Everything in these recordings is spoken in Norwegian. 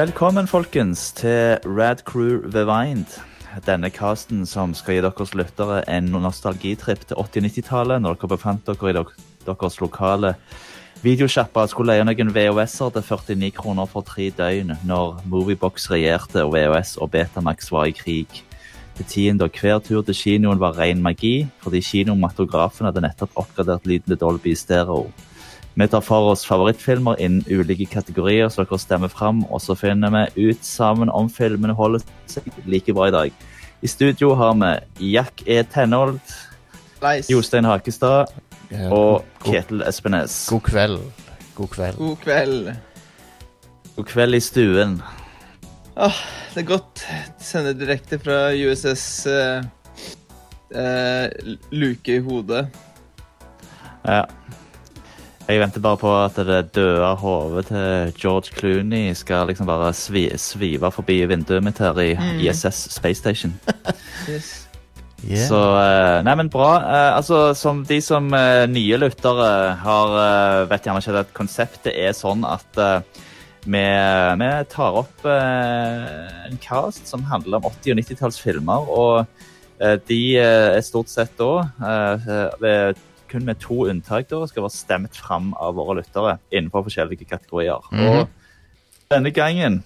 Velkommen, folkens, til Rad Crew Rewind. Denne casten som skal gi deres lyttere en nostalgitripp til 80- og 90-tallet, når dere befant dere i deres lokale videosjappa skulle leie noen VHS-er til 49 kroner for tre døgn, når Moviebox regjerte og VHS og Betamax var i krig. Til tiden da hver tur til kinoen var ren magi, fordi kinomatografen hadde nettopp oppgradert lyden til Dolby Stereo. Vi tar for oss favorittfilmer innen ulike kategorier, så dere stemmer fram, og så finner vi ut sammen om filmene holder seg like bra i dag. I studio har vi Jack E. Tenhold, nice. Jostein Hakestad og Ketil Espenes. god kveld. God kveld. God kveld. God kveld i stuen. Åh, det er godt. Sender direkte fra USS uh, uh, luke i hodet. Ja. Jeg venter bare på at det døde hodet til George Clooney skal liksom bare svi, svive forbi vinduet mitt her i ISS Space Station. Yes. Yeah. Så eh, Nei, men bra. Eh, altså, som De som eh, nye lyttere har vet gjerne ikke at konseptet er sånn at vi, vi tar opp eh, en cast som handler om 80- og 90-tallsfilmer. Og eh, de er stort sett da, eh, ved, kun med to unntak, da, skal være stemt fram av våre lyttere innenfor forskjellige kategorier. Mhm. Og denne gangen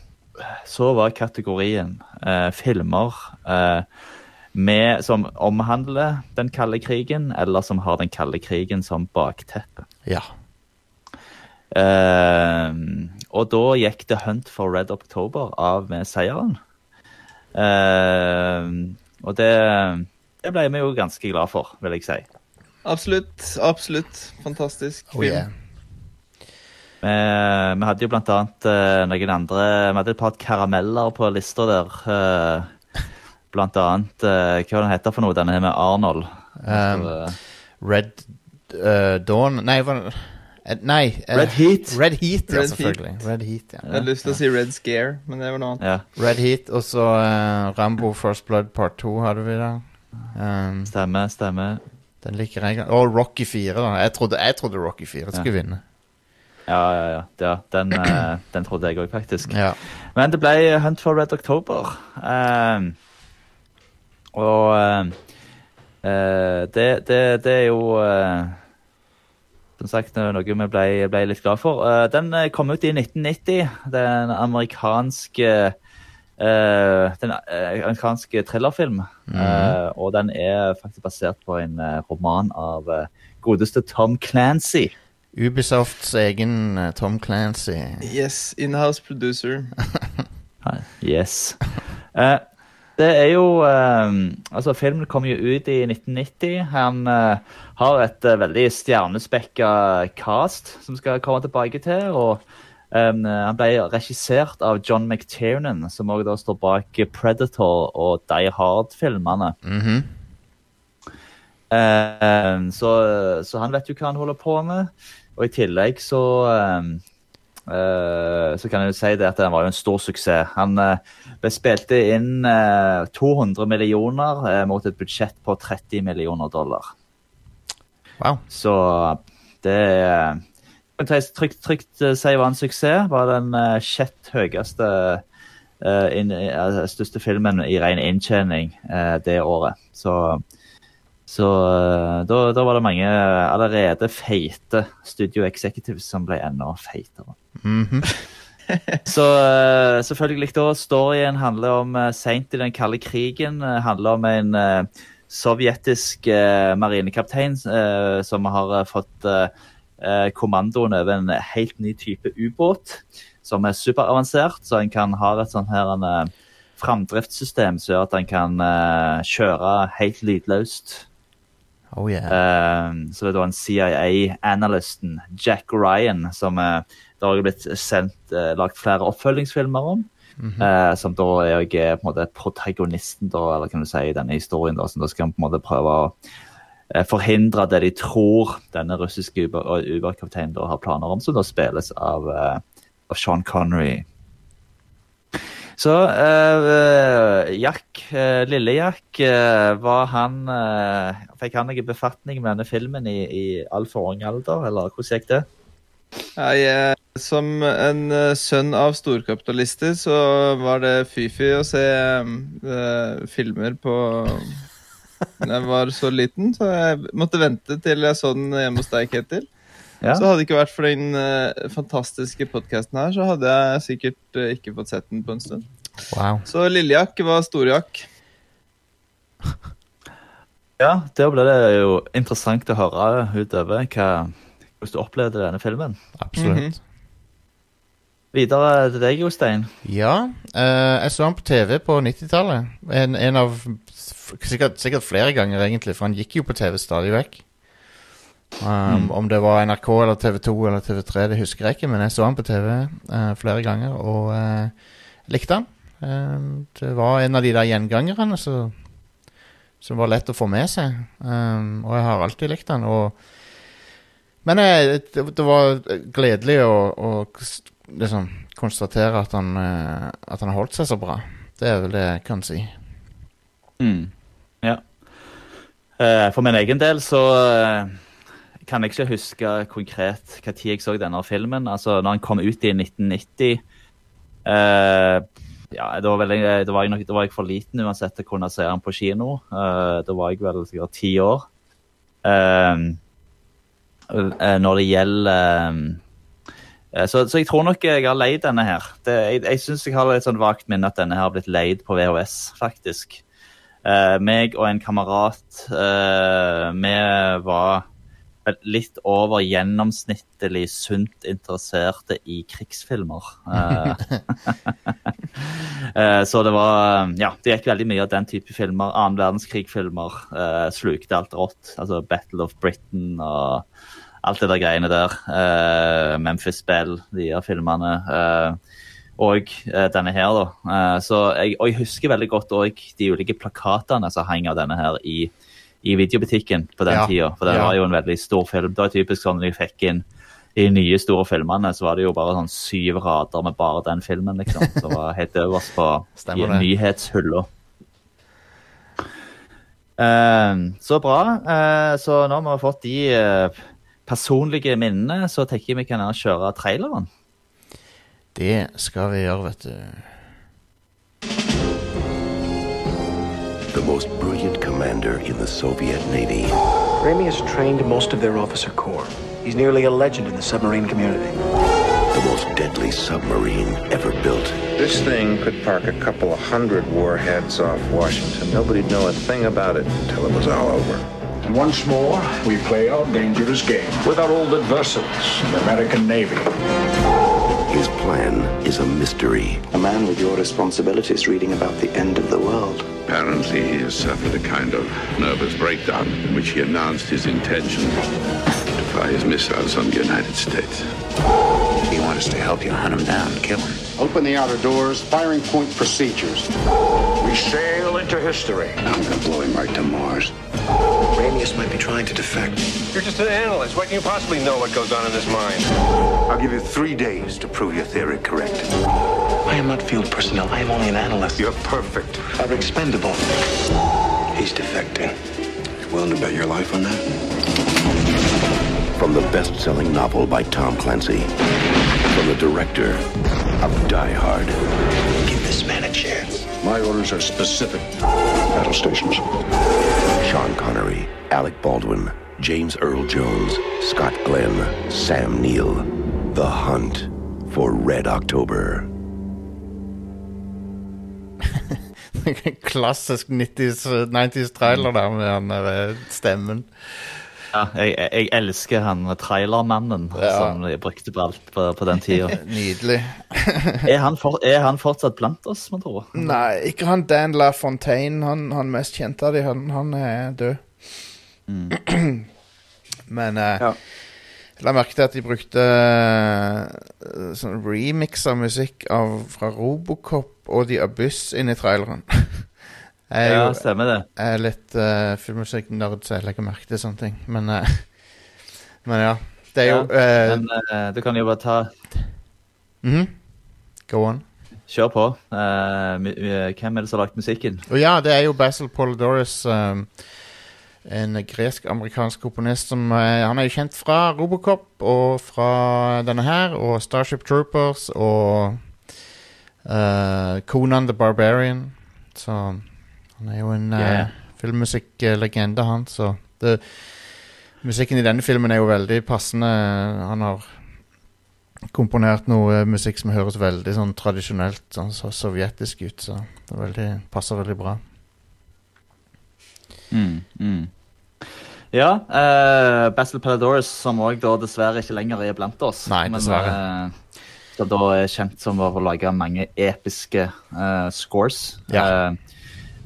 så var kategorien eh, filmer eh, med, som omhandler den kalde krigen, eller som har den kalde krigen som bakteppe. Ja. Eh, og da gikk The Hunt for Red October av med seieren. Eh, og det, det ble vi jo ganske glad for, vil jeg si. Absolutt. Absolutt. Fantastisk Oh, film. yeah. Vi, vi hadde jo blant annet eh, noen andre Vi hadde et par karameller på lista der. eh, blant annet eh, Hva var den heter for noe, denne her med Arnold? Um, Red uh, Dawn Nei, hva Nei. Red Heat. Red Heat, ja, Red selvfølgelig. Red Heat, ja. Jeg hadde lyst til å si Red Scare, men det var noe annet. Ja, Red Heat, og så uh, Rambo First Blood Part 2 hadde vi der. Um, stemmer, stemmer. Den liker jeg. Og Rocky 4, da. Jeg trodde, jeg trodde Rocky 4 skulle vinne. Ja, ja, ja. ja den, uh, den trodde jeg òg, faktisk. Ja. Men det ble Hunt for Red October. Um, og eh, det, det, det er jo uh, Som sagt noe vi ble, ble litt glad for. Den kom ut i 1990. Det er en amerikansk den en amerikanske thrillerfilm. Eh, og den er faktisk basert på en eh, roman av eh, godeste Tom Clancy. Ubisofts egen eh, Tom Clancy. Yes. Inhouse producer. Yes. Eh, det er jo eh, Altså, filmen kom jo ut i 1990. Han eh, har et eh, veldig stjernespekka cast som skal komme tilbake til. Og eh, han ble regissert av John McTiernan, som også da står bak Predator og Die Hard-filmene. Mm -hmm. um, så, så han vet jo hva han holder på med. Og i tillegg så um, uh, Så kan jeg jo si det at han var jo en stor suksess. Han uh, ble spilt inn uh, 200 millioner eh, mot et budsjett på 30 millioner dollar. Wow. Så det eh, trygt, trygt eh, si var en suksess. Var den uh, sjett høyeste uh, in, uh, største filmen i ren inntjening uh, det året. Så, så eh, da, da var det mange allerede feite studio executives som ble enda feitere. Mhm. Så eh, selvfølgelig da, storyen handler om uh, seint i den kalde krigen. eh, handler om en eh, sovjetisk eh, marinekaptein eh, som har eh, fått eh, eh, kommandoen over en helt ny type ubåt. Som er superavansert, så en kan ha et sånn her en, eh, framdriftssystem som gjør at en kan eh, kjøre helt lydløst. Oh yeah. Eh, så det er da en CIA-analysten, Jack Ryan, som eh, det har blitt sendt, eh, lagt flere oppfølgingsfilmer om. eh, som da er jeg på en måte protagonisten, da, eller kan du si, i denne historien. Da, som da skal på en måte prøve å eh, forhindre det de tror denne russiske ubåtkapteinen har planer om, som da spilles av, eh, av Sean Connery. Så uh, Jack, uh, lille Jack, uh, var han eh, Fikk han noen befatning med denne filmen i, i altfor ung alder, eller hvordan gikk det? Eh, Som en eh, sønn av storkapitalister så var det fy-fy å se eh, filmer på jeg var så liten, så jeg måtte vente til jeg så den hjemme hos deg, Ketil. Ja. Så hadde det ikke vært for den uh, fantastiske podkasten her, så hadde jeg sikkert uh, ikke fått sett den på en stund. Wow. Så Lillejakk var Storjakk. ja, da ble det jo interessant å høre utover hva, hvordan du opplevde denne filmen. Absolutt. Videre til deg, Jostein. Ja, uh, jeg så han på TV på 90-tallet. En, en av sikkert, sikkert flere ganger, egentlig, for han gikk jo på TV stadig vekk. Um, Om det var NRK eller TV2 eller TV3, det husker jeg ikke, men jeg så han på TV uh, flere ganger, og uh, likte han. Um, det var en av de der gjengangerne så, som var lett å få med seg, um, og jeg har alltid likt han. Og, men jeg, det, det var gledelig å, å liksom konstatere at han, eh, at han har holdt seg så bra. Det er vel det jeg kan si. Mm. Ja. Eh, For min egen del så eh, kan jeg ikke huske konkret hva tid jeg så denne filmen. Altså, når han kom ut i 1990 eh, ja, da var, veldig, da, var jeg nok, da var jeg for liten uansett til å kunne se han på kino. Eh, da var jeg vel sikkert ti år. Eh, eh, når det gjelder så, så jeg tror nok jeg har leid denne her. Det, jeg jeg syns jeg har litt sånn vagt minne at denne her har blitt leid på VHS, faktisk. Eh, meg og en kamerat, eh, vi var litt over gjennomsnittlig sunt interesserte i krigsfilmer. Eh, eh, så det var Ja, det gikk veldig mye av den type filmer. Annen verdenskrig-filmer. Eh, slukte alt rått. Altså Battle of Britain og alt det der greiene der. Eh, Memphis Bell, de her filmene. Eh, og eh, denne her, da. Eh, så jeg, og jeg husker veldig godt òg de ulike plakatene som hang av denne her i, i videobutikken på den Ja, tida. For det ja. var jo en veldig stor film. Det var typisk sånn de fikk inn de nye store filmene, så var det jo bare sånn syv rader med bare den filmen, liksom. Som var helt øverst på nyhetshylla. Eh, så bra. Eh, så nå har vi fått de personlige minnene, så tenker jeg vi kan kjøre traileren. Det skal vi gjøre, vet du. the most brilliant commander in the Soviet Navy. Remy has trained most of their officer corps. He's nearly a legend in the submarine community. The most deadly submarine ever built. This thing could park a couple of hundred warheads off Washington. Nobody'd know a thing about it until it was all over. And once more, we play our dangerous game with our old adversaries, the American Navy. His plan is a mystery. A man with your responsibilities reading about the end of the world. Apparently, he has suffered a kind of nervous breakdown in which he announced his intention to fire his missiles on the United States. We want us to help you hunt him down, kill him. Open the outer doors, firing point procedures. We sail into history. I'm going to blow him right to Mars. Ramius might be trying to defect. You're just an analyst. What can you possibly know what goes on in this mind? I'll give you three days to prove your theory correct. I am not field personnel. I am only an analyst. You're perfect. are expendable. He's defecting. You willing to bet your life on that? From the best-selling novel by Tom Clancy. From the director of Die Hard. Give this man a chance. My orders are specific. Battle stations. Sean Connery, Alec Baldwin, James Earl Jones, Scott Glenn, Sam Neill. The Hunt for Red October. Klassisk 90s, 90s trailer der med den eh, stemmen. Ja, jeg, jeg- elsker han trailermannen Ja. som de brukte på alt på, på den tida. Nydelig. er, han for, er han fortsatt blant oss, man tror? Nei, ikke han Dan LaFontaine. Han, han mest kjente av de, han, han er død. Men eh, Ja. jeg la merke til at de brukte uh, sånn remix av musikk av, fra Robocop og The Abyss inn i traileren. jeg er Ja, stemmer det. jeg er litt uh, filmmusikk-nerd, så jeg legger merke til sånne ting. Men, uh, men ja. Det er jo eh, Men uh, du kan jo bare ta mhm. Go on. Kjør på. Eh, eh, hvem er det som har lagt musikken? Og ja, det er jo Basil Polidoris um, En gresk-amerikansk komponist som eh, Han er jo kjent fra Robocop og fra denne her, og Starship Troopers og eh, Conan the Barbarian. Så han er jo en uh, Yeah. filmmusikklegende, han. Så det, musikken i denne filmen er jo veldig passende. Han har komponert noe eh, musikk som høres veldig sånn tradisjonelt sånn, så sovjetisk ut. Så det veldig, passer veldig bra. Mm, mm. Ja, uh, Basil Paladores, som òg dessverre ikke lenger er blant oss. Nei, dessverre. Men, uh, da er kjent som å lage mange episke uh, scores. Ja. Eh,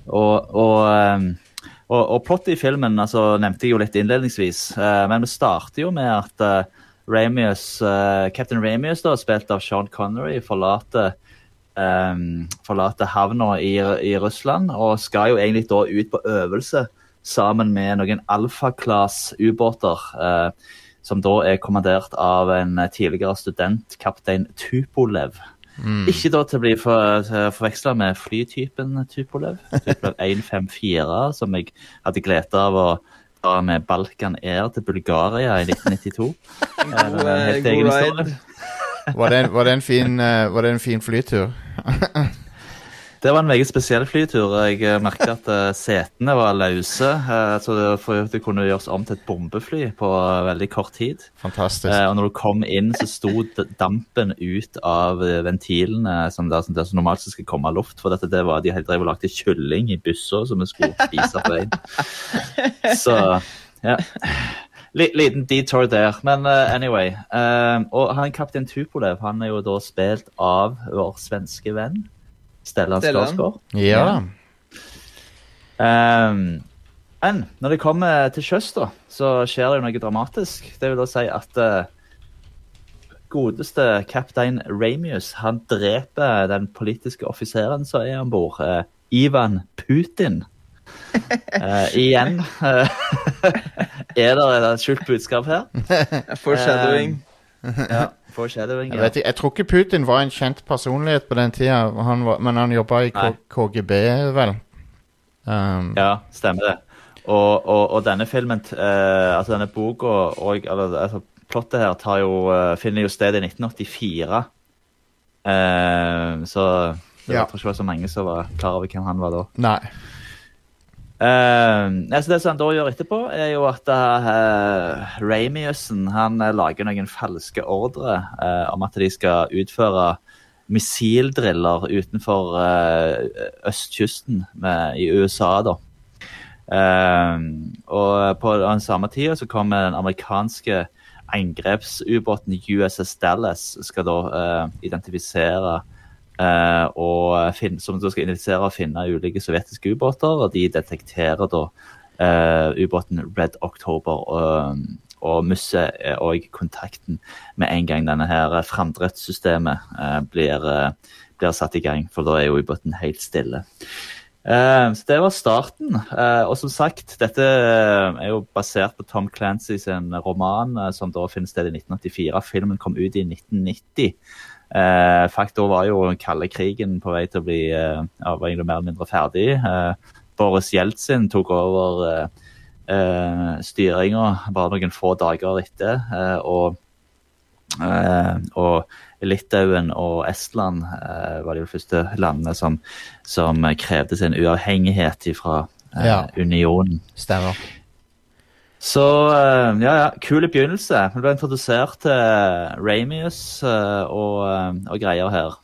og, og, eh, og, og plottet i filmen altså, nevnte jeg jo litt innledningsvis, eh, men vi starter jo med at eh, Ramius, eh, Captain Ramius, da, spilt av Sean Connery, forlater um, forlater havna i, i Russland og skal jo egentlig da ut på øvelse sammen med noen alfa-class ubåter, Uh, som da er kommandert av en tidligere student, kaptein Tupolev. Ikke da til å bli for, forveksla med flytypen Tupolev, Tupolev 154, som jeg hadde glede av å ta med Balkan Air til Bulgaria i 1992. Eh, en helt God egen ride. Var det, en- var det, en, fin, eh, var det en fin flytur? Det var en meget spesiell flytur. Jeg eh, merket at eh, setene var løse. eh, Så det, kunne gjøres om til et bombefly på veldig kort tid. Fantastisk. Og når du kom inn, så sto dampen ut av ventilene som, der, som, der, som normalt skal komme luft. For dette, det var, de drev og lagde kylling i busser som vi skulle spise på veien. Så ja. Li- Liten detour der. Men uh, anyway. Uh, og han kaptein Tupolev han er jo da spilt av vår svenske venn Stellan. Skarsgård. ja. Ehm, men når det kommer til sjøs, da, så skjer det jo noe dramatisk. Det vil da si at uh, godeste kaptein Ramius han dreper den politiske offiseren som er om bord, uh, Ivan Putin. Uh, igjen er det et skjult budskap her. Foreshadowing. Ja, foreshadowing. Jeg, Ja. vet, jeg tror ikke Putin var en kjent personlighet på den tida, han var, men han jobba i K Nei. KGB, vel. Um, Ja, stemmer det. Og, og, og denne filmen, eh, altså denne boka og eller, altså, Plottet her tar jo, uh, finner jo sted i 1984. Uh, så så Ja. jeg tror ikke det var så mange som var klar over hvem han var da. Nei. Eh, altså det som han da gjør etterpå, er jo at uh, Ramiussen han eh, lager noen falske ordre uh, om at de skal utføre missildriller utenfor østkysten med, i USA. da. Eh, og på den samme tida så kommer den amerikanske angrepsubåten USS Dallas skal da identifisere og finne, som da skal identifisere og finne ulike sovjetiske ubåter, og de detekterer da eh, ubåten Red October og, og misser eh, og kontakten med en gang denne her framdriftssystemet eh, blir, eh, blir satt i gang, for da er jo ubåten helt stille. Eh, så Det var starten. Eh, og som sagt, dette eh, er jo basert på Tom Clancy sin roman, eh, som da finner sted i 1984. Filmen kom ut i 1990. Eh, faktor var jo den kalde krigen på vei til å bli eh, mer eller mindre ferdig. Eh, Boris Jeltsin tok over eh, eh, styringa bare noen få dager etter. Eh, og Eh, og Litauen og Estland eh, var de første landene som, som krevde sin uavhengighet fra eh, Ja. unionen. Stemmer. Så eh, ja, ja, kul begynnelse. Vi ble introdusert til Ramius eh, og, eh, og greier her.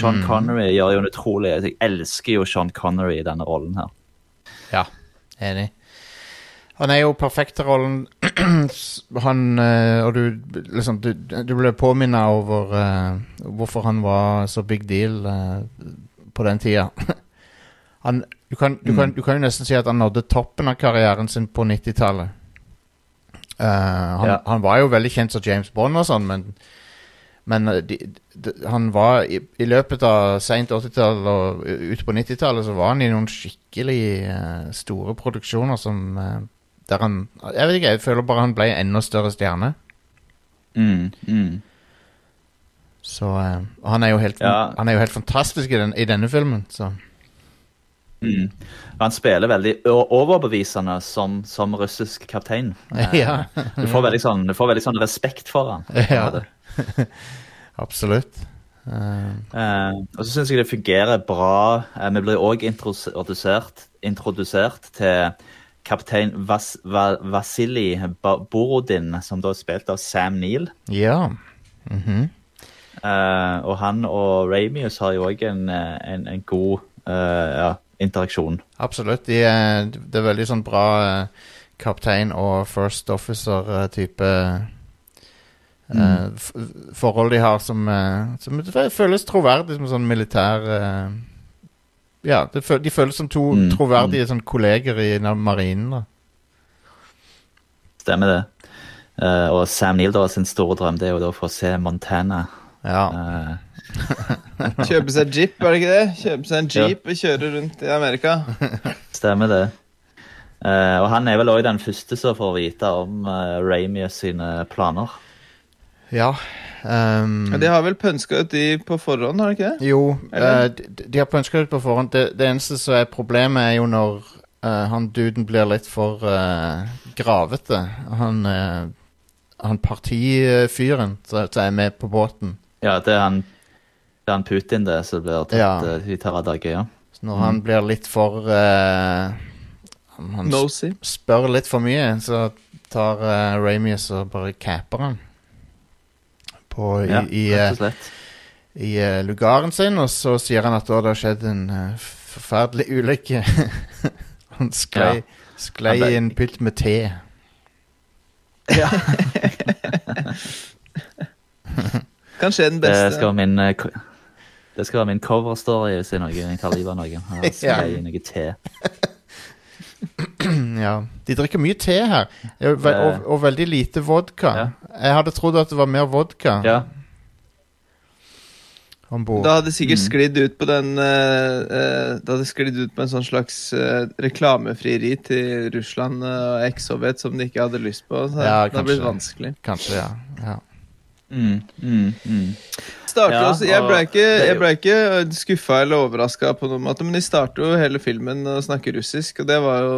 Sean Connery gjør jo en utrolig Jeg elsker jo Sean Connery i denne rollen her. Ja, enig. Han er jo perfekt til rollen. han Og du liksom Du, du ble påminna over uh, hvorfor han var så big deal uh, på den tida. han, du, kan, du, kan, du kan jo nesten si at han nådde toppen av karrieren sin på 90-tallet. Eh, han, Ja. han var jo veldig kjent som James Bond og sånn, men men eh, de, de, han var i, i løpet av seint 80-tall og ute på 90-tallet så var han i noen skikkelig uh, store produksjoner som uh, Der han Jeg vet ikke, jeg føler bare han ble en enda større stjerne. Mm, mm. Så han er helt Ja. Han er jo helt fantastisk i, den, i denne filmen, så Mm. Han spiller veldig overbevisende som, som russisk kaptein. Eh, Ja. Du får veldig sånn, du får veldig sånn respekt for han. Ja. Absolutt. Uh, Eh, og så syns jeg det fungerer bra. Eh, vi blir òg introdusert, introdusert til kaptein Vas, Va, Vasili Borodin, som da er spilt av Sam Neill. ja. Mhm. Eh, og han og Ramius har jo òg en, eh, en, en god eh, ja, interaksjon. Absolutt. De er, det er veldig sånn bra eh, kaptein og first officer-type forhold de har som, eh, som føles troverdig som sånn militær eh, Ja, de føles som to Mm, troverdige sånn kolleger i marinen. Stemmer det. Eh, og Sam Neill da, sin store drøm det er jo da å få se Montana. Ja. Eh, Kjøpe seg jeep, er det ikke det? Kjøpe seg en jeep og kjøre rundt i Amerika. Stemmer det. Uh, og han er vel òg den første som får vite om uh, Ramius sine planer. ja. Um, de har vel pønska ut de på forhånd, har de ikke det? Jo, eh, de, de har pønska ut på forhånd. Det, det eneste som er problemet, er jo når eh, han duden blir litt for eh, gravete. Han, uh, han partifyren som er med på båten. Ja, det er han, det er han Putin det som blir tatt Ja. eh, i terrordage, ja. Så når han blir litt for uh, Han, Nosy. spør litt for mye, så tar uh, Ramius og bare capper han. På, i, ja i, rett eh, og slett. i uh, lugaren sin, og så sier han at da det har skjedd en eh, forferdelig ulykke. han sklei, Ja. sklei Han ble- i en pytt med te. Kanskje den beste. Det skal være min eh, det skal være min coverstory hvis er noe jeg tar livet av noen. Skal jeg gi noe te. ja. De drikker mye te her, og, og, og veldig lite vodka. Ja. Jeg hadde trodd at det var mer vodka Ja. Ombord. Da hadde sikkert Mm. sklidd ut på den uh, eh, Det hadde sklidd ut på en sånn slags uh, reklamefrieri til Russland eh, og eks-Sovjet som de ikke hadde lyst på. Så Ja, det hadde blitt vanskelig. Kanskje, ja. ja. Mm, mm, mm. Starter Ja, også, jeg ble ikke, jeg jo- ble ikke skuffa eller overraska på noen måte, men de starter jo hele filmen og snakker russisk, og det var jo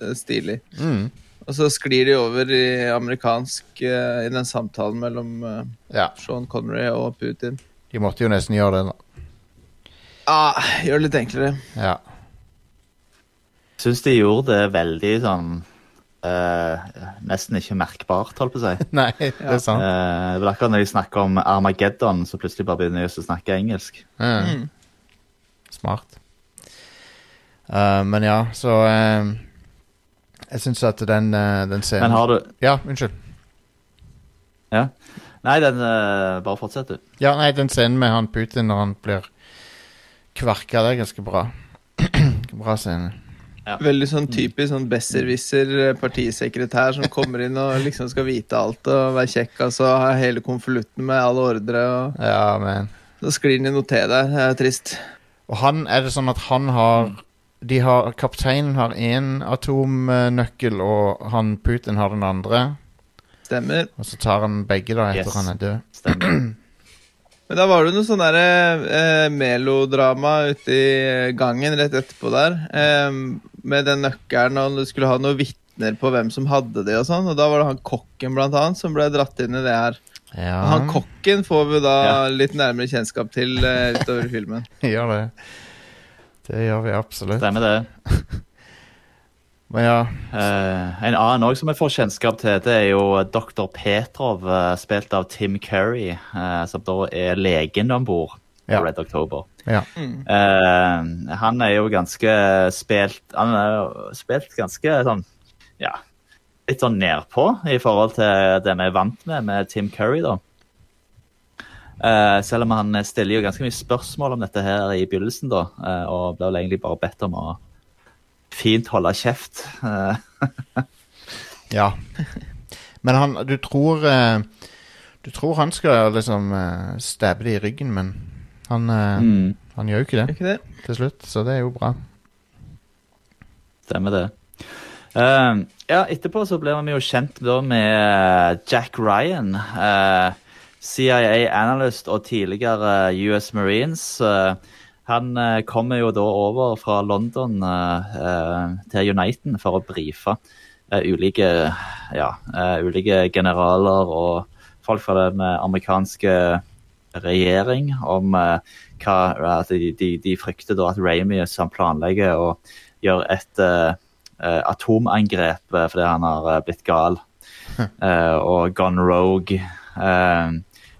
eh, stilig. Mm. Og så sklir de over i amerikansk eh, i den samtalen mellom eh, ja. Sean Connery og Putin. De måtte jo nesten gjøre det, da. Ah, gjør det litt enklere. Ja. Syns de gjorde det veldig sånn eh, Nesten ikke merkbart, holdt på å si. Nei, det er sant. Uh, det er vel akkurat når de snakker om Armageddon, så plutselig bare begynner de å snakke engelsk. Mm. Mm. Smart. Uh, men ja, så eh, Jeg syns at den, eh, den scenen Men har du Ja, unnskyld. Ja? Nei, den eh, Bare fortsett, du. Ja, nei, den scenen med han Putin når han blir kverka, det er ganske bra. bra scene. Veldig sånn typisk sånn besserwisser eh, partisekretær som kommer inn og liksom skal vite alt og være kjekk, altså ha hele konvolutten med alle ordre, og Ja, men så sklir han i noe te der. Det er trist. Og han, er det sånn at han har de har, Kapteinen har én atomnøkkel, og han Putin har den andre. Stemmer. Og så tar han begge da etter Yes. han er død. Stemmer. Men da var det noe sånn derre eh, melodrama ute i gangen rett etterpå der. Eh, med den nøkkelen, og du skulle ha noen vitner på hvem som hadde det, og sånn. Og da var det han kokken, blant annet, som ble dratt inn i det her. Ja, han kokken får vi da Ja. litt nærmere kjennskap til eh, utover filmen. gjør det. Det gjør vi absolutt. Stemmer det. Men ja, Uh, en annen også som jeg får kjennskap til, det er jo dr. Petrov, eh, spilt av Tim Curry, uh, som da er legen om bord på Ja. Red October. ja. Eh, han er jo ganske spilt Han er jo spilt ganske sånn Ja, litt sånn nedpå i forhold til det vi er vant med med Tim Curry, da. Uh, selv om han stiller jo ganske mye spørsmål om dette her i begynnelsen, da, uh, og vel egentlig bare bedt om å fint holde kjeft. Eh, ja. Men han Du tror eh, Du tror han skal liksom uh, stabbe det i ryggen, men han, eh, mm, han gjør jo ikke det ikke det? til slutt, så det er jo bra. stemmer det. Uh, ja, etterpå så ble vi jo kjent da med Jack Ryan. Uh, CIA analyst og tidligere US Marines. Eh, Han eh, kommer jo da over fra London eh, eh, til Uniten for å brife eh, ulike, ja, eh, ulike generaler og folk fra den eh, amerikanske regjering om hva at de, de, frykter da at Ramy som planlegger å gjøre et atomangrep fordi han har blitt gal eh, og gone rogue. Eh,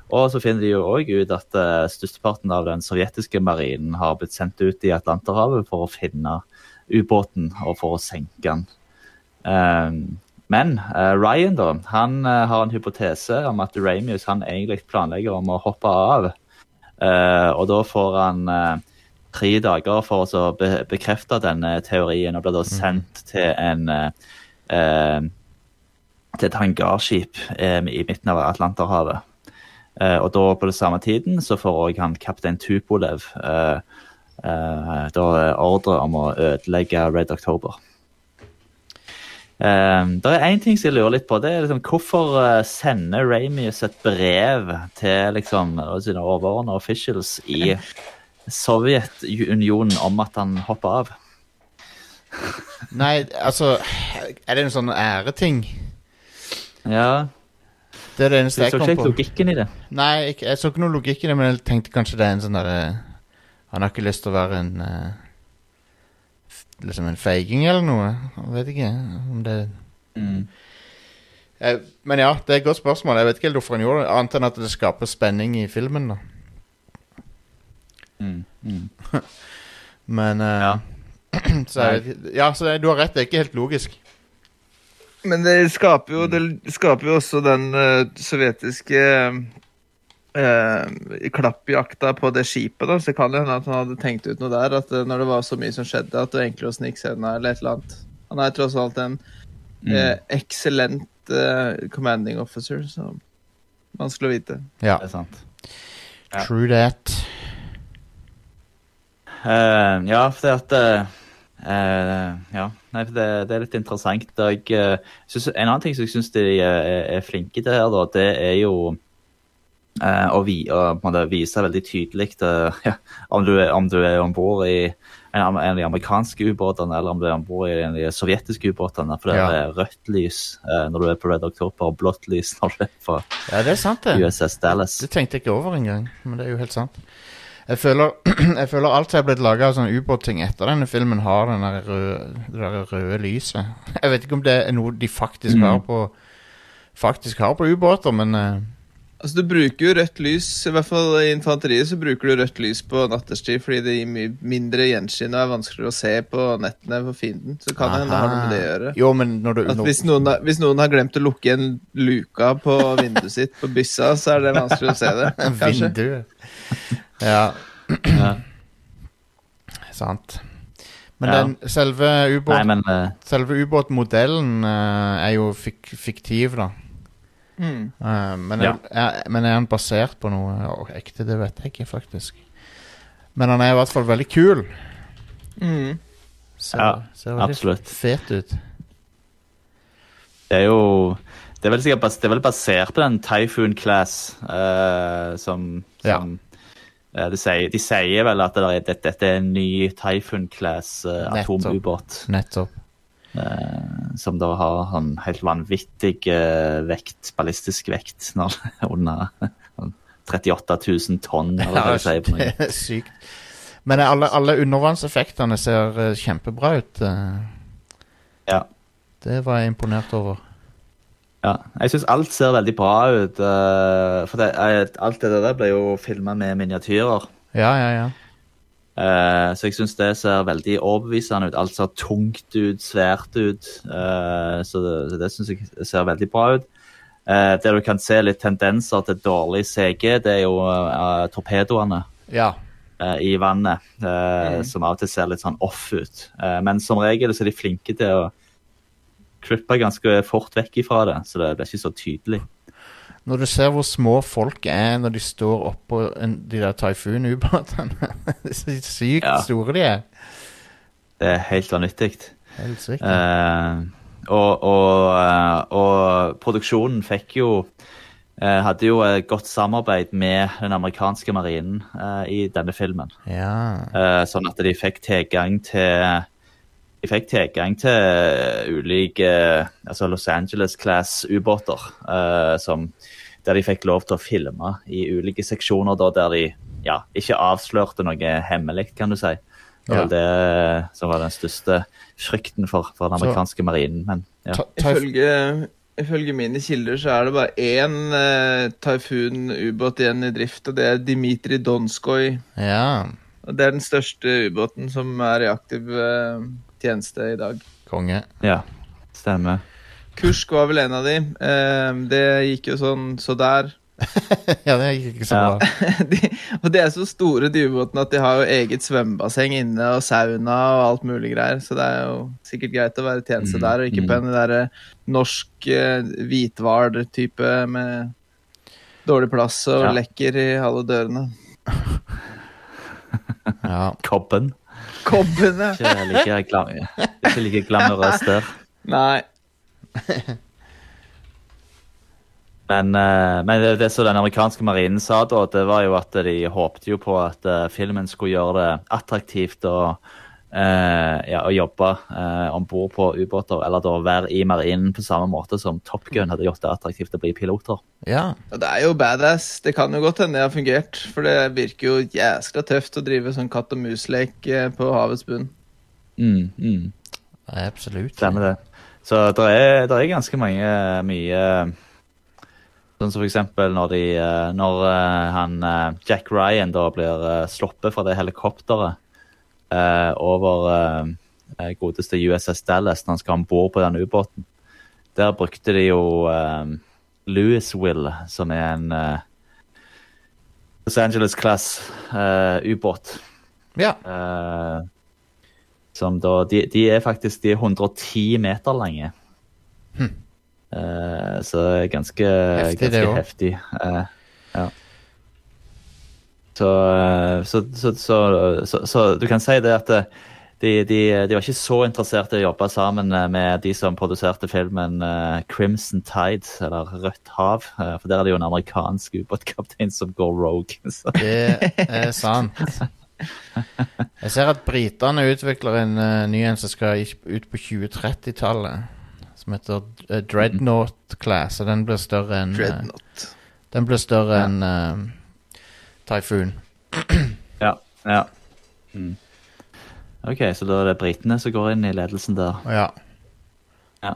og så finner de jo òg ut at uh, størsteparten av den sovjetiske marinen har blitt sendt ut i Atlanterhavet for å finne ubåten og for å senke den. Um, men uh, Ryan da, han uh, har en hypotese om at Ramius han egentlig planlegger om å hoppe av. Uh, og da får han eh, tre dager for å så be bekrefte denne teorien, og blir da sendt til en eh, eh, til et hangarskip eh, i midten av Atlanterhavet. Eh, og da på det samme tiden så får òg han kaptein Tupolev eh, eh, da ordre om å ødelegge Red October. Eh, det er én ting som jeg lurer litt på. det er liksom, Hvorfor uh, sender Ramius et brev til liksom, sine overordnede officials i Sovjetunionen om at han hopper av? Nei, altså Er det en sånn æreting? Ja, Det er det eneste Du jeg så på. ikke så ikke logikken i det? Nei, ikke, jeg så ikke noe logikk i det, men jeg tenkte kanskje det er en sånn derre Han har ikke lyst til å være en uh, Liksom en feiging eller noe. Jeg vet ikke om det Mm. jeg, Men ja, det er et godt spørsmål. Jeg vet ikke helt hvorfor han gjorde det, annet enn at det skaper spenning i filmen. da Mm. Mm. Men uh, Ja. så jeg, Ja, så det- du har rett, det er ikke helt logisk. Men det skaper jo, det skaper jo også den uh, sovjetiske uh, klappjakta på det skipet. da, Så det kan det hende at han hadde tenkt ut noe der. At uh, når det var så mye som skjedde, at det var enklere å snike seg unna eller et eller annet. Han er tross alt en eh, eksellent commanding officer, så vanskelig å vite. Ja, Det er sant. True that. Ja, for det at eh, eh, Ja, nei, det, det er litt interessant. Jeg, uh, synes, en annen ting som jeg syns de er, er flinke til her, da, det er jo uh, å, vi, å vise veldig tydelig eh, ja, om du om du er om bord i en, en av de amerikanske ubåtene, eller om du er om bord i en av de sovjetiske ubåtene. For det Ja. er rødt lys eh, når du er på Red October, og blått lys når du er på Ja, det er sant, det. USS Dallas. Det tenkte jeg ikke over engang, men det er jo helt sant. Jeg føler, jeg føler alt som er blitt laga av sånne ubåtting etter denne filmen, har den der røde, det der røde lyset. Jeg vet ikke om det er noe de faktisk har på Faktisk har på ubåter, men uh... Altså, Du bruker jo rødt lys, i hvert fall i infanteriet, så bruker du rødt lys på natterstid fordi det gir mye mindre gjenskinn og er vanskeligere å se på nettene for fienden. Så kan hende det har noe med det å gjøre. Jo, du At hvis noen, har, hvis noen har glemt å lukke igjen luka på vinduet sitt på byssa, så er det vanskelig å se det. Kanskje. Vinduet. Ja. Ja. Sant. Men Ja. den selve Nei, ubåt, men eh, selve ubåtmodellen eh, er jo fik fiktiv, da. Mm. Eh, men, Ja. er, men er han basert på noe å, ekte? Det vet jeg ikke, faktisk. Men han er i hvert fall veldig kul. Mm. Ser, Ja, ser veldig absolutt. fet ut. Det er jo Det er vel sikkert bas, det er vel basert på den Typhoon Class eh, som, Ja. som eh, de, sier, de sier vel at det er, dette, dette er en ny Typhoon Class uh, Nettopp. atomubåt. Nettopp. Uh, som da har en helt vanvittig uh, vekt, ballistisk vekt, når, under sånn 38 000 tonn, eller hva sier. på det er sykt. Men alle, alle undervannseffektene ser eh, kjempebra ut. eh. Ja. Det var jeg imponert over. Ja, jeg syns alt ser veldig bra ut. Uh, for det, eh, alt det der ble jo filma med miniatyrer. Ja, ja, ja. Uh, så jeg syns det ser veldig overbevisende ut. Alt ser tungt ut, svært ut. Uh, så det, så det syns jeg ser veldig bra ut. Eh, der du kan se litt tendenser til dårlig CG, det er jo torpedoene Ja. i vannet. Mm. Som av og til ser litt sånn off ut. Eh, men som regel så er de flinke til å klippe ganske fort vekk ifra det, så det ble ikke så tydelig. Når du ser hvor små folk er når de står oppå de der Typhoon-ubåtene så sykt Ja. store de er. Det er helt vanvittig. Helt sykt. Eh, og, og, eh, og produksjonen fikk jo eh, hadde jo et godt samarbeid med den amerikanske marinen eh, i denne filmen. Ja. Eh, sånn at de fikk tilgang til de fikk tilgang til ulike altså Los Angeles-class-ubåter. eh, der de fikk lov til å filme i ulike seksjoner da, der de ja, ikke avslørte noe hemmelig, kan du si. Det var det som var den største frykten for, for den Så- amerikanske marinen. Men ja. Ifølge, ifølge mine kilder så er det bare én uh, Taifun-ubåt igjen i drift, og det er Dimitri Donskoj. ja. Og det er den største ubåten som er i aktiv eh, tjeneste i dag. Konge. ja, stemmer. Kursk var vel en av de. Eh, det gikk jo sånn så der. ja, det gikk ikke så Ja. bra. de, og de er så store, de ubåtene, at de har jo eget svømmebasseng inne, og sauna og alt mulig greier. Så det er jo sikkert greit å være tjeneste Mm, der, og ikke mm. på en der norsk eh, hvithval-type med dårlig plass og Ja. lekker i alle dørene. Ja. Kobben. Kobbene! Ikke like, ikke like glamorøst der. Nei. Men, eh, men det, det som den amerikanske marinen sa da, det var jo at de håpte jo på at eh, filmen skulle gjøre det attraktivt å, eh, ja, å jobbe eh, om bord på ubåter, eller da være i marinen på samme måte som Top Gun hadde gjort det attraktivt å bli piloter. ja. Og det er jo badass. Det kan jo godt hende det har fungert. For det virker jo jæskla tøft å drive sånn katt og mus-lek eh, på havets bunn. Mm, mm. Absolutt. Stemmer det. Så det er, det er ganske mange mye Sånn som for eksempel når, de, eh, når eh, han Jack Ryan da blir sluppet fra det helikopteret eh, over eh, eh, godeste USS Dallas når han skal om bord på den ubåten. Der brukte de jo eh, Louisville, som er en eh, Los Angeles-class eh. Ja. Eh, som da de, de er faktisk de er 110 meter lange. Eh, så det er ganske Heftig, ganske heftig. Ja. Så, eh, så, så, så, så, så du kan si det at eh, de, de, de var ikke så interessert i å jobbe sammen eh, med de som produserte filmen Crimson Tide, eller Rødt hav. For der er det jo en amerikansk ubåtkaptein som går rogue. Så. Det er sant. Jeg ser at britene utvikler en uh, ny en som skal ut på 2030-tallet. Som heter Dreadnought Class, og den blir større enn uh, Den blir større enn Typhoon. Ja. ja. Mm. OK, så da er det britene som går inn i ledelsen der. Ja. ja.